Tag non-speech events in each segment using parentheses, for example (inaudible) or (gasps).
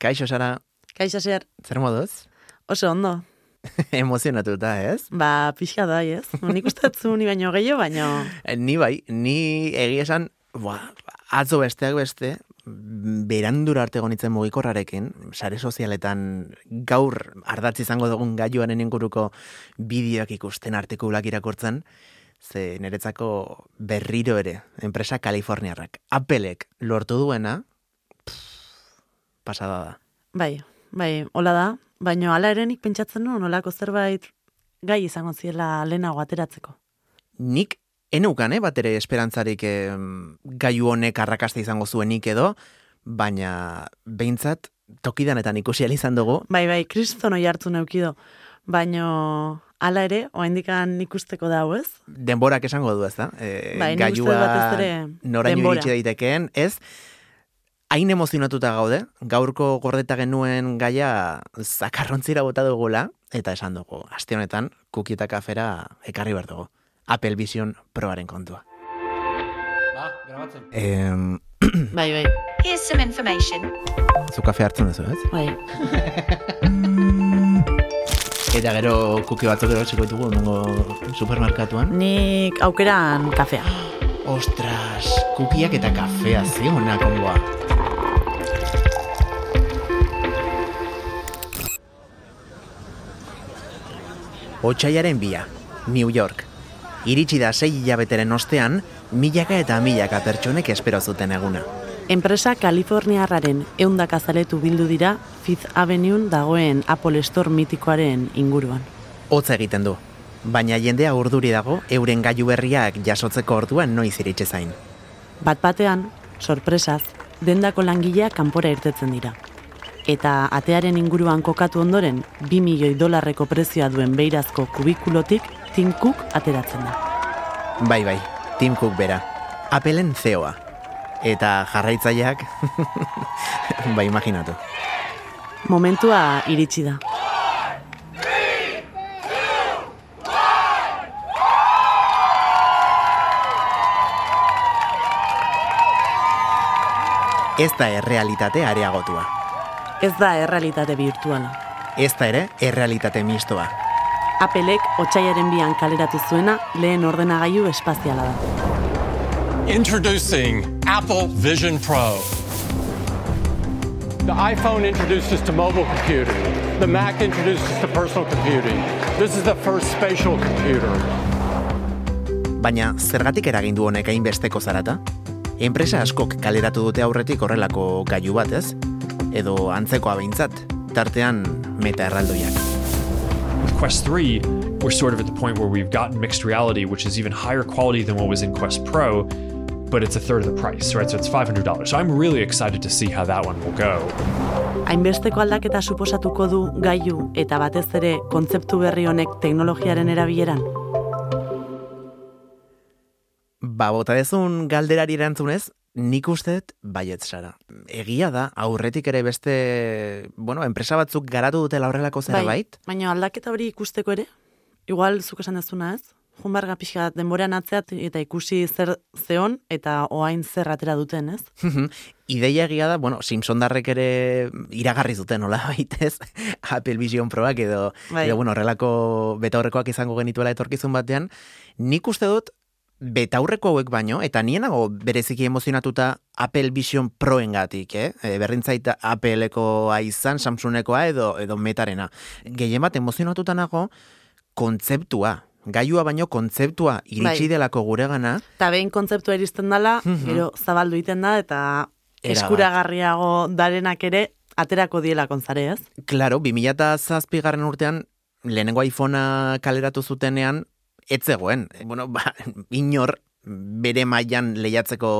Kaixo, Sara, Kaixo zer, zer moduz? oso ondo. (laughs) Emozionatuta, ez? Ba, pixka da, ez? Nik uste dut zu ni baino gehiago, baino... Eh, Ni bai, ni egia esan, ba, atzo besteak beste, berandura arte gonitzen mugikorrarekin, sare sozialetan gaur ardatz izango dugun gaiuaren inguruko bideoak ikusten artikulak irakurtzen, ze niretzako berriro ere, enpresa Kaliforniarrak, Applek lortu duena, pasada da. Bai, bai, hola da, baino hala ere nik pentsatzen nuen olako zerbait gai izango ziela lehenago ateratzeko. nik eneukan, eh, bat ere esperantzarik eh, gaiu honek arrakasta izango zuenik edo, baina behintzat tokidanetan ikusi izan dugu, Bai, bai, kriston oi hartu neukido, baino hala ere, oaindikan ikusteko dau, ez? denborak esango du ez da? E, Bai, dut batez ere noraino iritsi daitekeen, ez? Hain emozionatuta gaude, gaurko gordeta genuen gaia zakarrontzira bota dugula, eta esan dugu, aste honetan, kuki eta kafera ekarri behar dugu. Apple Vision Proaren kontua. Ba, grabatzen. Em, (coughs) Bai, bai, Here's some information. zu kafe hartzen duzu, ez? bai. (laughs) Eta gero kuki batzuk ero txiko ditugu nengo supermerkatuan. Nik aukeran kafea. (gasps) Ostras, kukiak eta kafea ze honak ongoa. Otsaiaren bia, New York. Iritsi da sei hilabeteren ostean, milaka eta milaka pertsonek espero zuten eguna. Enpresa Kaliforniarraren eundaka zaletu bildu dira Fifth Avenue'n dagoen Apple Store mitikoaren inguruan. Hotza egiten du, baina jendea urduri dago euren gailu berriak jasotzeko orduan noiz iritsi zain. Bat batean, sorpresaz, dendako langileak kanpora irtetzen dira. Eta atearen inguruan kokatu ondoren, 2 milioi dolarreko prezioa duen beirazko kubikulotik Tim Cook ateratzen da. Bai, bai, Tim Cook bera. Appleen zeoa. Eta jarraitzaileak, (laughs) bai, imaginatu. Momentua iritsi da. Ez da errealitate areagotua. Ez da errealitate virtuala. Ez da ere errealitate mistoa. Appleek otsaiaren bian kaleratu zuena lehen ordenagailu espaziala da. Introducing Apple Vision Pro. The iPhone introduced us to mobile computing. The Mac introduced us to personal computing. This is the first spatial computer. Baina zergatik eragindu honek hainbesteko zarata? Enpresa askok kaleratu dute aurretik horrelako gailu bat, ez? Edo antzekoa behintzat, tartean meta erraldoiak. With Quest 3, we're sort of at the point where we've gotten mixed reality, which is even higher quality than what was in Quest Pro, but it's a third of the price, right? So it's $500. So I'm really excited to see how that one will go. Hainbesteko aldaketa suposatuko du gailu eta batez ere kontzeptu berri honek teknologiaren erabileran? Ba, bota dezun galderari erantzunez, nik uste dut baietz sara. Egia da, aurretik ere beste, bueno, enpresa batzuk garatu dutela horrelako zerbait. Bai, baina aldaketa hori ikusteko ere, igual zuk esan dezuna ez? Junbarga pixka denboran atzeat eta ikusi zer zeon eta oain zer atera duten, ez? Ideia egia da, bueno, Simpsondarrek ere iragarri zuten, nola baitez, (laughs) Apple Vision Proak edo, Bai. edo bueno, horrelako betaurrekoak izango genituela etorkizun batean, nik uste dut betaurreko hauek baino, eta nienago bereziki emozionatuta Apple Vision Proen gatik, eh? E, berrintzait Appleko izan, Samsungekoa edo, edo Metarena. Gehien bat emozionatuta nago kontzeptua, gaiua baino kontzeptua iritsi Bai. delako guregana, Eta behin kontzeptua iristen dela, Mhm. gero zabaldu egiten da eta Erabat. eskuragarriago darenak ere aterako diela kontzare, ez? Claro, 2007 garren urtean, lehenengo iPhonea kaleratu zutenean, ez zegoen. Bueno, ba, inor bere mailan lehiatzeko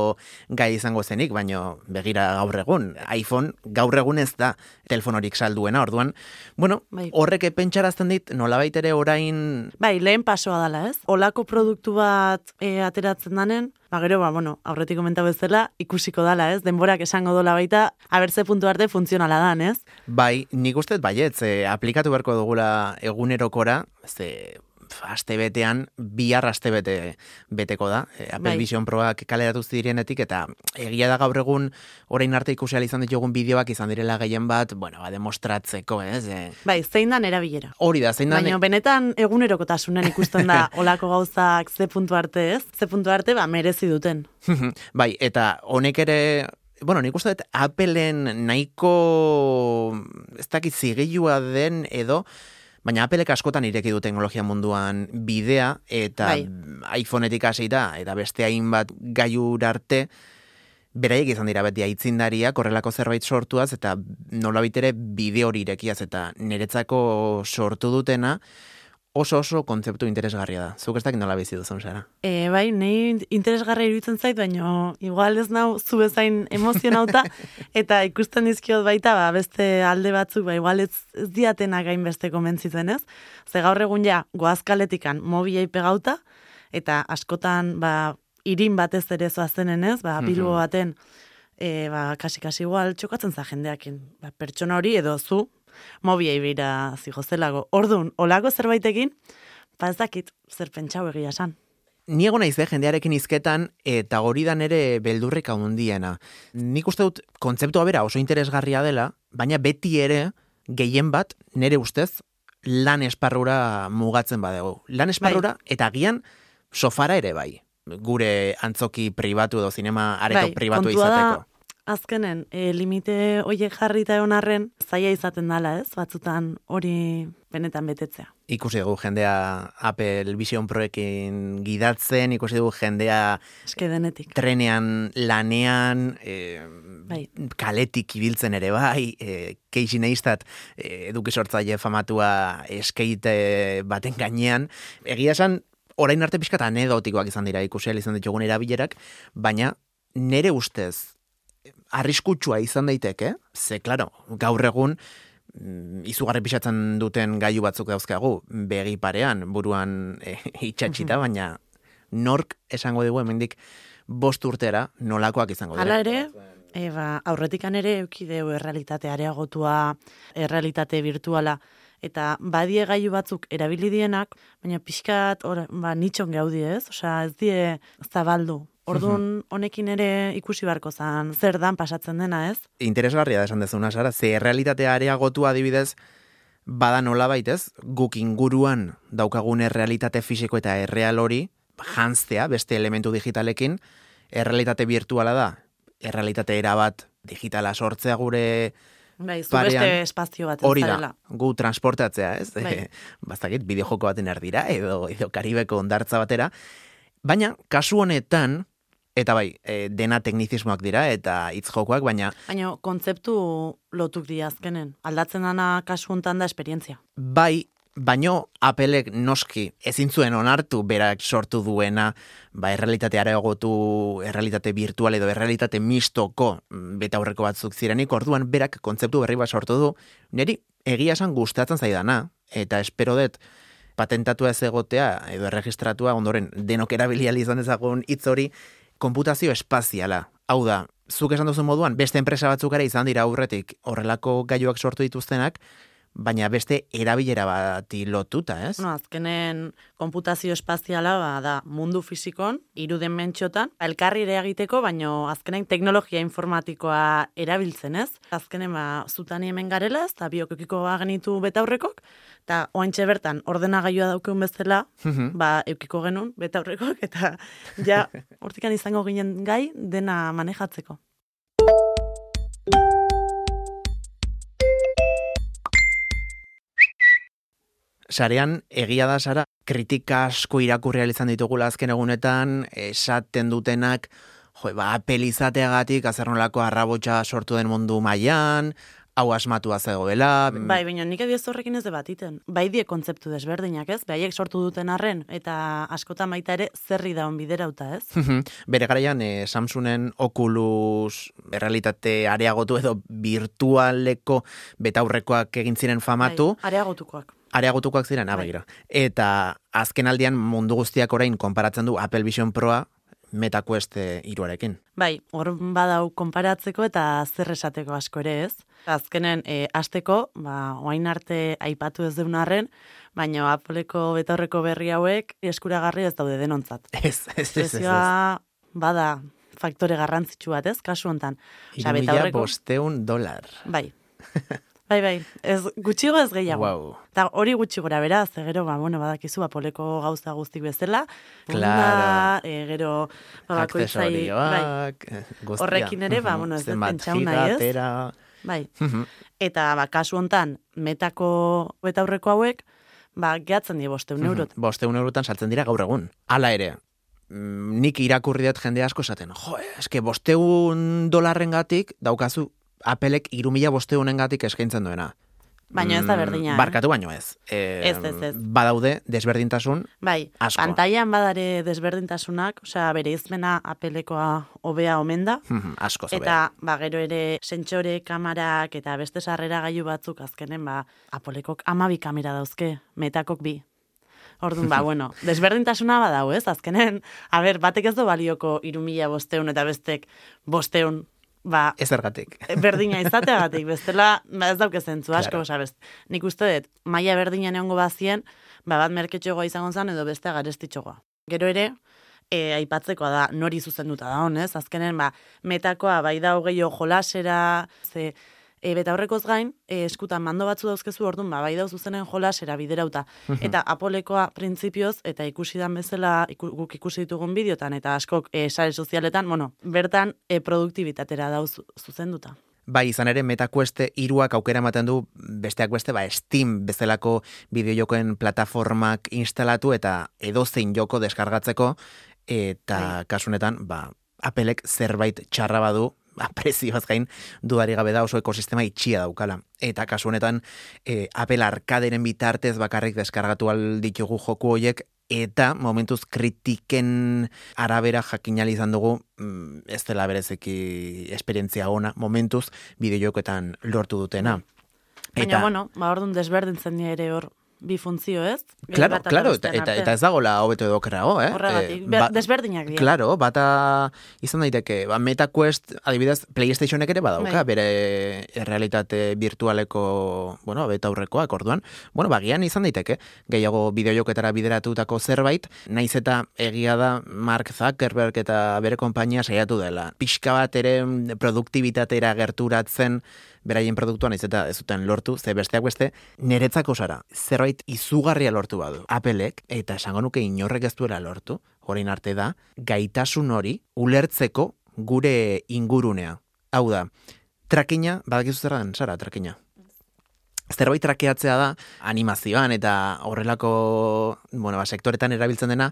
gai izango zenik, baino begira gaur egun. iPhone gaur egun ez da telefonorik salduena, orduan, bueno, Bai. horrek pentsarazten dit, nolabait ere orain Bai, lehen pasoa dela, ez? Olako produktu bat e, ateratzen danen, ba gero, ba, bueno, aurretik komentau bezala, ikusiko dala, ez? Denborak esango dola baita, abertze puntu arte funtzionala dan, ez? Bai, nik uste dut baietz, e, aplikatu beharko dugula egunerokora, ze aste betean, bihar aste bete beteko da. E, Apple Bai. Vision Proak kaleratu zirenetik, eta egia da gaur egun, orain arte ikusi izan ditugun bideoak izan direla gehien bat, bueno, ba, demostratzeko, ez? E, Bai, zein dan erabilera. hori da, zein da, Baina benetan egunerokotasunen ikusten da (laughs) olako gauzak ze puntu arte ez? Ze puntu arte ba merezi duten. (laughs) bai, eta honek ere, bueno, nik uste dut Appleen nahiko, ez dakit zigilua den edo, baina Appleek askotan ireki du teknologia munduan bidea, eta Bai. iPhoneetik hasita eta beste hainbat gaiur arte, beraiek izan dira beti aitzindariak horrelako zerbait sortuaz, eta nolabait ere bide hori irekiaz, eta niretzako sortu dutena, oso oso kontzeptu interesgarria da. Zuk ez dakit nola bizi duzun, Sara. E, bai, nei interesgarra iruditzen zait, baina igual ez nau zu bezain emozionauta, (laughs) eta ikusten dizkiot baita, ba, beste alde batzuk, ba, igual ez, ez diatena gain beste komentzitzen ez. Ze gaur egun ja, goazkaletikan mobilei pegauta, eta askotan, ba, irin batez ere zoazenen ez, ba, bilbo baten, e, ba, kasi-kasi igual txokatzen za jendeakin. Ba, pertsona hori edo zu, mobiei bira zigozelago. Orduan, olako zerbaitekin, ba ez dakit zer pentsau egia esan. Ni egon naiz, eh, jendearekin izketan, eta hori da nere beldurrik handiena. Nik uste dut kontzeptua bera oso interesgarria dela, baina beti ere gehien bat nere ustez lan esparrura mugatzen badego. Lan esparrura eta agian sofara ere bai. Gure antzoki pribatu edo zinema areto Bai, pribatu kontua da, izateko. Azkenen, e, limite hoiek jarrita egon arren, zaila izaten dala ez, batzutan hori benetan betetzea. Ikusi dugu jendea Apple Vision Proekin gidatzen, ikusi dugu jendea Eske denetik. trenean, lanean, e, Bai. kaletik ibiltzen ere bai, e, keixi neiztat e, eduki sortzaile famatua eskeite baten gainean. Egia esan, orain arte pixkat anedotikoak izan dira ikusi izan ditugun erabilerak, baina nere ustez arriskutsua izan daiteke, ze, klaro, gaur egun, mm, izugarri pixatzen duten gailu batzuk dauzkagu, begi parean, buruan (laughs) e, itxatxita, baina nork esango dugu hemendik bost urtera nolakoak izango dira. Hala ere, e, ba, aurretikan ere eukideu errealitate areagotua, errealitate virtuala, eta badie gailu batzuk erabili dienak, baina pixkat or, ba, nitxon gaudi ez, osea ez die zabaldu. Orduan honekin ere ikusi barko zan zer dan pasatzen dena ez? Interesgarria da esan dezuna, Sara, ze errealitatea areagotu adibidez, bada nola baitez, guk inguruan daukagun errealitate fisiko eta erreal hori, janztea beste elementu digitalekin, errealitate virtuala da, errealitate erabat digitala sortzea gure Bai, zu beste espazio bat hori da, gu transportatzea, ez? Bai. (laughs) Bastakit, bideojoko baten erdira, edo, edo karibeko ondartza batera. Baina, kasu honetan, eta bai, e, dena teknizismoak dira, eta hitz jokoak, baina Baina kontzeptu lotuk dira azkenen. Aldatzen dana kasu hontan da esperientzia. bai, baino Applek noski ezin zuen onartu berak sortu duena, ba, errealitate areagotu, errealitate virtual edo errealitate mistoko mm, betaurreko batzuk zirenik, orduan berak kontzeptu berri bat sortu du, niri egia esan gustatzen zaidana, eta espero dut patentatua ez egotea, edo erregistratua, ondoren denok erabilial izan dezagun hitz hori, konputazio espaziala. Hau da, zuk esan duzu moduan, beste enpresa batzuk ere izan dira aurretik horrelako gailuak sortu dituztenak, baina beste erabilera bati lotuta, ez? No, azkenen konputazio espaziala ba, da mundu fisikon, iruden mentxotan, elkarri ere egiteko, baino azkenen teknologia informatikoa erabiltzen ez. Azkenen ba, zutani hemen garela ez, eta biokekiko genitu betaurrekok, eta oantxe bertan ordenagailua daukeun bezala, ba, eukiko genuen betaurrekok, eta ja, (laughs) hortikan izango ginen gai dena manejatzeko. Sarean, egia da, Sara, kritika asko irakurri izan ditugula azken egunetan, esaten dutenak, jo, ba, Apple izateagatik, azernolako arrabotsa sortu den mundu mailan, hau asmatua zegoela. Bai, baina nik adiez horrekin ez debatiten. Bai die kontzeptu desberdinak, ez? Behaiek sortu duten arren, eta askotan baita ere zerri daun biderauta, ez? Bere garaian, eh, Samsungen Oculus errealitate areagotu edo virtualeko betaurrekoak egin ziren famatu, Bai, areagotukoak. Areagotukoak ziren, Bai. abegira. Eta azken aldian mundu guztiak orain konparatzen du Apple Vision Proa MetaQuest eh, iruarekin. Bai, hor badau konparatzeko eta zer esateko asko ere ez. Azkenen, e, asteko, ba, oain arte aipatu ez deun arren, baina Appleko betaurreko berri hauek eskuragarri ez daude denontzat. (laughs) Ez, ez, ez, ez. ez. Bada faktore garrantzitsu bat, ez, kasu hontan. Osea, Hiru mila betaurreko- bosteun dolar. Bai. (laughs) Bai, bai, ez gutxigo ez gehiago. Wow. Eta hori gutxi gora bera, ze gero, ba, bueno, badakizu, apoleko gauza guztik bezala. Claro. e, gero, ba, bakoitzai, bai, eh. Horrekin ere, ba, bueno, ez dut giga, ez? tera. bai. Eta, ba, kasu hontan, metako betaurreko hauek, ba, gehatzen die bosteun eurot. Bosteun eurotan saltzen dira gaur egun. Hala ere, mm, nik irakurri dut jende asko esaten, jo, eske bosteun dolarren gatik, daukazu, apelek irumila bosteuden gatik eskaintzen duena. Baina ez da Mm, berdina, eh? Barkatu baino ez. E, Ez, ez, ez. Badaude desberdintasun, Bai, Asko. pantailan badare desberdintasunak, osea, bere izmena apelekoa hobea omen da, mhm, asko zobe. Eta ba, gero ere sentsore, kamarak eta beste sarrera gailu batzuk azkenen ba, apolekok amabi kamera dauzke, metakok bi. Orduan, ba, (laughs) bueno, desberdintasuna badau, ez? Azkenen, a ber, batek ez du balioko irumila bosteun eta bestek bosteun, ba, Ez ergatik. (laughs) berdina izateagatik, bestela, ba, ez dauke zentzu asko, Claro. osea, best, nik uste dut, maila berdina neongo bazien, ba, bat merketxogoa izango zen edo beste garestitxogoa. Gero ere, e, aipatzekoa da, nori zuzenduta da honez, azkenen, ba, metakoa, bai da hogei jolasera, ze, e, beta horrekoz gain, e, eskutan mando batzu dauzkezu orduan, ba, bai da zuzenen jolasera biderauta. Eta apolekoa printzipioz, eta ikusi dan bezala, iku, guk ikusi ditugun bideotan, eta askok e, sare sozialetan, bueno, bertan e, produktibitatera dauz zuzenduta. Bai, izan ere MetaQuest iruak aukera ematen du besteak beste ba Steam bezalako bideojokoen plataformak instalatu eta edozein joko deskargatzeko eta Bai. kasunetan ba Applek zerbait txarra badu ba, prezioaz gain dudari gabe da oso ekosistema itxia daukala. Eta kasu honetan e, Apple arkaderen bitartez bakarrik deskargatu ditugu joku hoiek eta momentuz kritiken arabera jakin ahal izan dugu mm, ez dela berezeki esperientzia ona momentuz bideojokoetan lortu dutena. Baina, bueno, ba, orduan desberdintzen dira ere hor bi funtzio, ez? Claro, claro, eta, eta, eta ez dagoela hobeto edo okerrago, eh? Horregatik, Eh, be- desberdinak dira. Claro, bata izan daiteke, ba, MetaQuest, adibidez, PlayStationek ere badauka, Bai. bere realitate virtualeko, bueno, beta aurrekoak, orduan, bueno, bagian izan daiteke, gehiago bideojoketara bideratutako zerbait, naiz eta egia da Mark Zuckerberg eta bere konpainia saiatu dela. Pixka bat ere produktibitatera gerturatzen, beraien produktuan ez eta ez zuten lortu, ze besteak beste, niretzako zara, zerbait izugarria lortu badu. Apelek, eta esango nuke inorrek ez duela lortu, orain arte da, gaitasun hori ulertzeko gure ingurunea. Hau da, trakina, badakizu zer den, Sara, trakina? Zerbait trakeatzea da, animazioan eta horrelako, bueno, ba, sektoretan erabiltzen dena,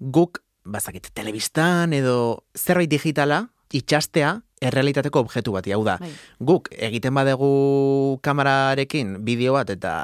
guk, bazakit, telebistan edo zerbait digitala, itxastea, errealitateko objektu bati, hau da, Bai. guk egiten badegu kamerarekin bideo bat eta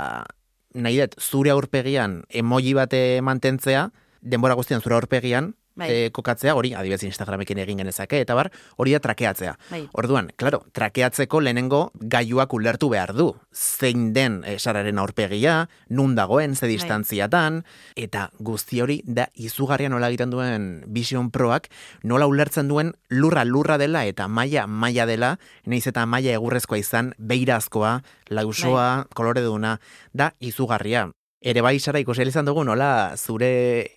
nahi dut zure aurpegian emoji bate mantentzea, denbora guztian zure aurpegian Bai. e, kokatzea, hori adibidez Instagramekin egin genezake, eta bar, hori da trakeatzea. Bai. Orduan, claro, trakeatzeko lehenengo gailuak ulertu behar du. Zein den eh, sararen aurpegia, nun dagoen, Bai. ze distantziatan, eta guzti hori da izugarria nola egiten duen Vision Proak, nola ulertzen duen lurra lurra dela eta maila maila dela, naiz eta maila egurrezkoa izan, beirazkoa, lausoa, Bai. kolore duna, da izugarria. Ere bai, Sara, ikusi izan dugu, nola zure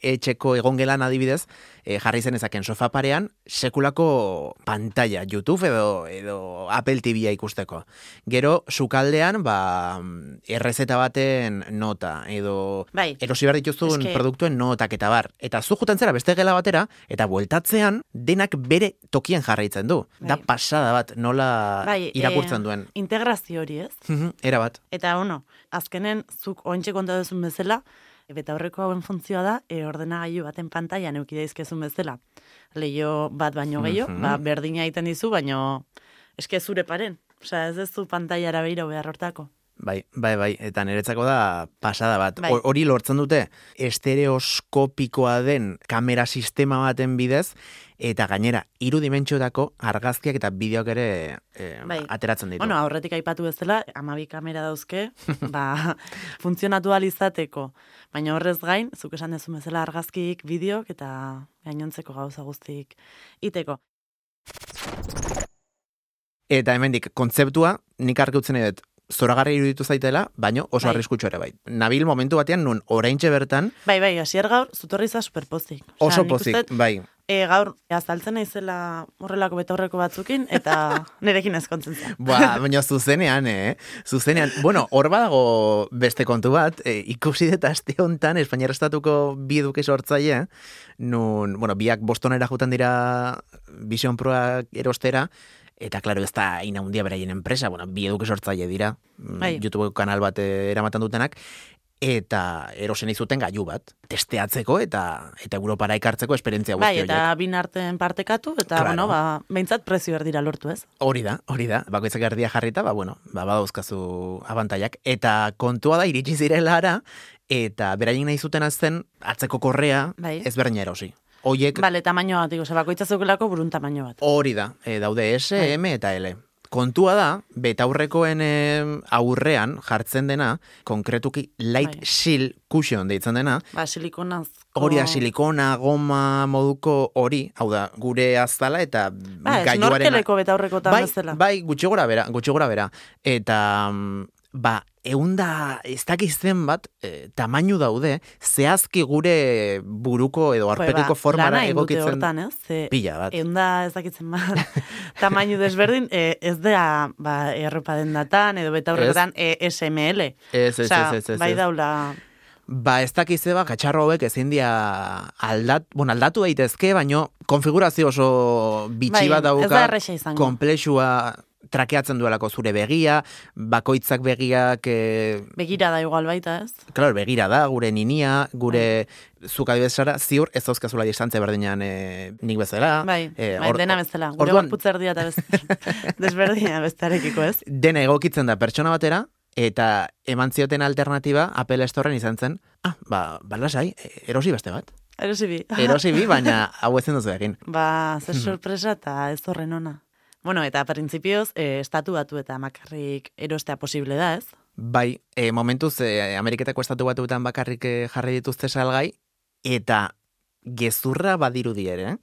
etxeko egongelan adibidez, e, jarri zen ezaken sofa parean, sekulako pantalla, YouTube edo, edo Apple TV ikusteko. Gero, sukaldean, ba, errezeta baten nota, edo Bai. erosi behar dituzun Eske- produktuen notak eta bar. Eta zu juten zera beste gela batera, eta bueltatzean, denak bere tokian jarraitzen du. Da Bai. pasada bat, nola Bai, irakurtzen eh, duen. Integrazio hori, ez? Mhm, Era bat. Eta, bueno, azkenen, zuk ointxe konta duzun bezala, eta horreko hauen funtzioa da, e, ordenagailu baten pantailan euki daizkezun bezala. Leio bat baino gehiago, Mhm. ba, berdina egiten dizu, baino eske zure paren. Osea, ez ez zu pantailara behiro behar hortako. Bai, bai, bai, eta niretzako da pasada bat. Bai. Hor- Hori lortzen dute estereoskopikoa den kamera sistema baten bidez, eta gainera, hiru dimentsuetako argazkiak eta bideoak ere eh, Bai. ateratzen ditu. Bueno, aurretik aipatu bezala, amabi kamera dauzke, (laughs) ba, funtzionatu izateko. Baina horrez gain, zuk esan dezu bezala argazkik, bideok eta gainontzeko gauza guztik iteko. Eta hemendik kontzeptua, nik argi utzen dut, zoragarri iruditu zaitela, baino oso Bai. arriskutsu ere bai. Nabil momentu batean nun oraintxe bertan, Bai, bai, hasier gaur, zutorri za superpozik. Oso nik pozik, uste dut, bai. E, gaur, azaltzen naizela horrelako betaurreko batzukin, eta (laughs) nerekin ezkontzen zen. Ba, baina zuzenean, eh? Zuzenean, bueno, hor badago beste kontu bat, eh, ikusi dut aste hontan Espainiar Estatuko bi duke sortzaile, nun, bueno, biak Bostonera juten dira Vision Proa erostera, eta klaro ez da inaundia beraien enpresa, bueno, bi eduke sortzaile dira, mm, Bai. YouTube kanal bat eh, eramaten dutenak, eta erosen izuten gailu bat, testeatzeko eta eta Europara ekartzeko esperientzia guzti Bai, horiek. eta bin arten partekatu, eta, Claro. bueno, ba, behintzat prezio erdira lortu ez. Hori da, hori da. Bakoitzak erdia jarrita, ba, bueno, ba, badauzkazu abantaiak. Eta kontua da, iritsi zirela ara, eta beraien nahi zuten azten, atzeko korrea, Bai. ez berdina erosi. Oiek, Bale, tamaino bat, ose, bakoitza zeukelako burun tamaino bat. hori da, e, daude S, Bai. M eta L. Kontua da, betaurrekoen em, aurrean jartzen dena, konkretuki light Bai. seal cushion deitzen dena, Ba, silikonaz. hori da silikona, goma, moduko hori, hau da, gure azala eta Ba, gailuaren- snorkeleko betaurreko tan bai, bezala. bai, gutxi gora bera, gutxi gora bera. Eta, mm, ba, eunda, ez dakizten bat, e, tamainu daude, zehazki gure buruko edo formara lana egin dute egokitzen. hortan, ez? Ze, Pila bat. Eunda ez dakitzen bat, (laughs) tamainu desberdin, e, ez da, ba, erropa dendatan, edo betaurretan e, SML. Ez, ez, ez, ez, ez, bai daula, Ba, ez dakize ba, katxarro hauek ezin dia aldat, bueno, aldatu daitezke, baino konfigurazio oso bitxi Bai, bat ez da dauka, erresa izango. komplexua trakeatzen duelako zure begia, bakoitzak begiak e, begira da igual baita, ez? Claro, begira da, gure ninia, gure zuk adibidezara, ziur ez dauzkazula distantzia berdinean e, nik bezala. Bai, Eh, bai or- dena bezala. Gure orduan- erdia eta beste, (laughs) desberdina bestearekiko, ez? Dena egokitzen da pertsona batera, eta eman zioten alternatiba Apple Storeen izan zen, ah, ba, balasai, erosi beste bat. Erosi bi. Erosi bi, baina (laughs) hau ezin duzu egin. Ba, ze Mhm. sorpresa eta ez horren ona. Bueno, eta printzipioz, e, estatu batu eta makarrik erostea posible da, ez? Bai, e, momentuz, e, Ameriketako estatu batuetan bakarrik e, jarri dituzte salgai, eta gezurra badirudi ere,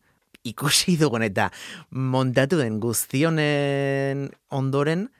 ikusi dugun eta montatu den guztionen ondoren,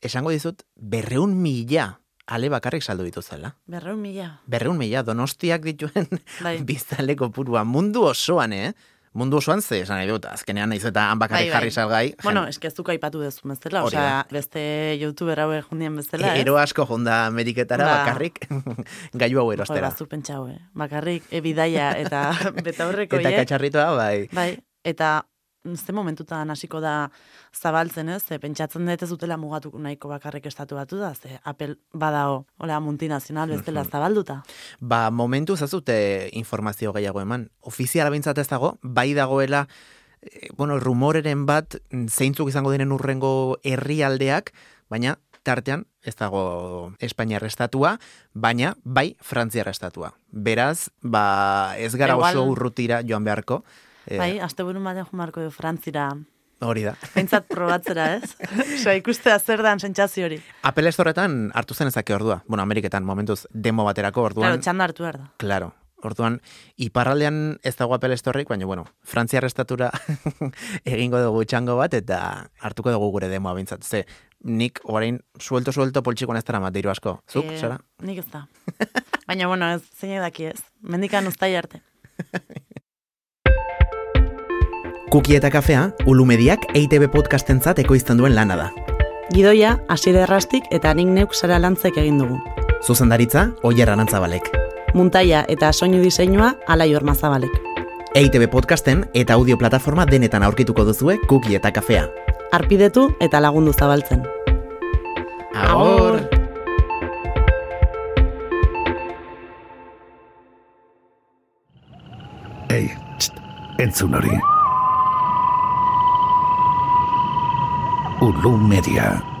esango dizut, berreun mila ale bakarrik saldu dituzela. Berreun mila. Berreun mila, donostiak dituen Bai. biztanleko purua. Mundu osoan, eh? Mundu osoan ze, esan nahi dut, azkenean naiz eta han bakarrik Bai, bai. jarri salgai. Bueno, eske ez aipatu dezu bezala, osea, beste youtuber hauek jundien bezala, ez? Ero asko jonda Ameriketara Ba. bakarrik (laughs) gailu hau erostera. bazu pentsau, eh? Bakarrik, e, bidaia eta (laughs) betaurreko Eta katxarritoa, bai. Bai, eta ze momentutan hasiko da zabaltzen, ez? Ze pentsatzen dut ez dutela mugatu nahiko bakarrik estatu batu da, ze Apple badao, hola, multinazional bestela Mhm. zabalduta. Ba, momentu zazute informazio gehiago eman. Ofiziala bintzat ez dago, bai dagoela, eh, bueno, rumoreren bat mm, zeintzuk izango diren urrengo herrialdeak, baina tartean ez dago Espainiar estatua, baina bai Frantziar estatua. Beraz, ba, ez gara Igual- oso urrutira joan beharko. Eh, Bai, asteburun batean jumarko du Frantzira, Hori da. Pentsat probatzera, ez? (laughs) Osea, ikustea zer dan sentsazio hori. Apple Storeetan hartu zen ezake ordua. Bueno, Ameriketan momentuz demo baterako orduan. Claro, txanda hartu behar da. Claro. Orduan, iparraldean ez dago Apple Storeik, baina, bueno, Frantziar estatura (laughs) egingo dugu txango bat, eta hartuko dugu gure demoa bintzat. Ze, nik orain suelto-suelto poltsikoan ez dara mat diru asko. Zuk, Eh, zara? Nik ez da. Baina, bueno, ez, zein daki ez. Mendikan ustai arte. (laughs) Kuki eta kafea, Ulumediak EITB podcastentzat ekoizten duen lana da. Gidoia, hasiera errastik eta nik neuk sara lantzek egin dugu. Zuzendaritza, Oier Arantzabalek. Muntaia eta soinu diseinua alai ormazabalek. EITB podcasten eta audio plataforma denetan aurkituko duzue Kuki eta kafea. Arpidetu eta lagundu zabaltzen. Agur! Ei, txt, entzun hori. Ulu Media.